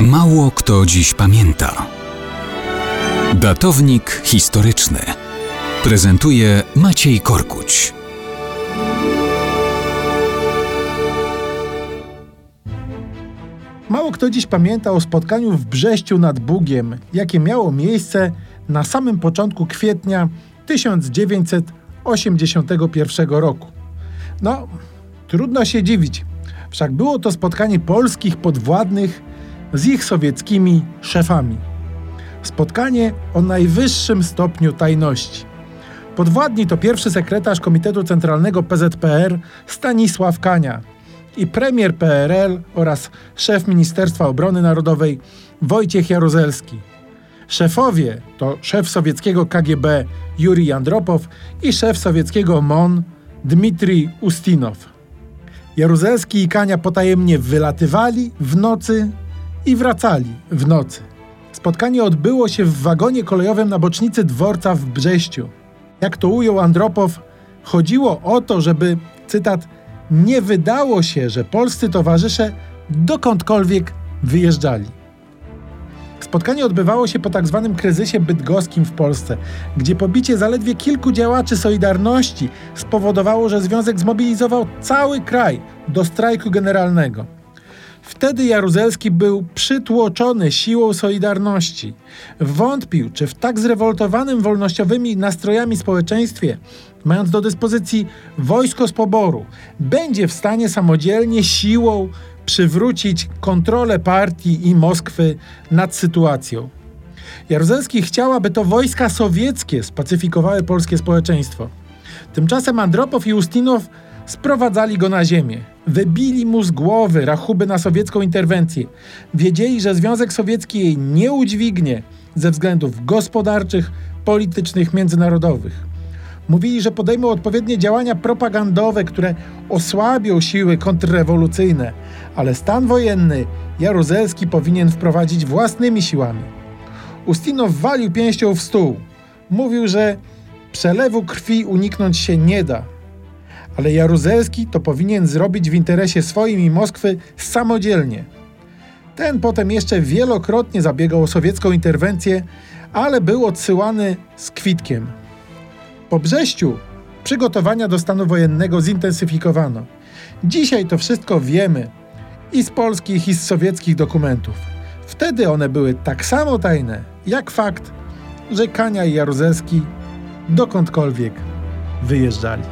Mało kto dziś pamięta. Datownik historyczny prezentuje Maciej Korkuć. Mało kto dziś pamięta o spotkaniu w Brześciu nad Bugiem, jakie miało miejsce na samym początku kwietnia 1981 roku. No, trudno się dziwić, wszak było to spotkanie polskich podwładnych z ich sowieckimi szefami. Spotkanie o najwyższym stopniu tajności. Podwładni to pierwszy sekretarz Komitetu Centralnego PZPR Stanisław Kania i premier PRL oraz szef Ministerstwa Obrony Narodowej Wojciech Jaruzelski. Szefowie to szef sowieckiego KGB Jurij Andropow i szef sowieckiego MON Dmitrij Ustinow. Jaruzelski i Kania potajemnie wylatywali w nocy i wracali w nocy. Spotkanie odbyło się w wagonie kolejowym na bocznicy dworca w Brześciu. Jak to ujął Andropow, chodziło o to, żeby, cytat, nie wydało się, że polscy towarzysze dokądkolwiek wyjeżdżali. Spotkanie odbywało się po tak zwanym kryzysie bydgoskim w Polsce, gdzie pobicie zaledwie kilku działaczy Solidarności spowodowało, że związek zmobilizował cały kraj do strajku generalnego. Wtedy Jaruzelski był przytłoczony siłą Solidarności. Wątpił, czy w tak zrewoltowanym wolnościowymi nastrojami społeczeństwie, mając do dyspozycji wojsko z poboru, będzie w stanie samodzielnie siłą przywrócić kontrolę partii i Moskwy nad sytuacją. Jaruzelski chciał, aby to wojska sowieckie spacyfikowały polskie społeczeństwo. Tymczasem Andropow i Ustinow sprowadzali go na ziemię. Wybili mu z głowy rachuby na sowiecką interwencję. Wiedzieli, że Związek Sowiecki jej nie udźwignie ze względów gospodarczych, politycznych, międzynarodowych. Mówili, że podejmą odpowiednie działania propagandowe, które osłabią siły kontrrewolucyjne, ale stan wojenny Jaruzelski powinien wprowadzić własnymi siłami. Ustinow walił pięścią w stół. Mówił, że przelewu krwi uniknąć się nie da, ale Jaruzelski to powinien zrobić w interesie swoim i Moskwy samodzielnie. Ten potem jeszcze wielokrotnie zabiegał o sowiecką interwencję, ale był odsyłany z kwitkiem. Po Brześciu przygotowania do stanu wojennego zintensyfikowano. Dzisiaj to wszystko wiemy i z polskich, i z sowieckich dokumentów. Wtedy one były tak samo tajne, jak fakt, że Kania i Jaruzelski dokądkolwiek wyjeżdżali.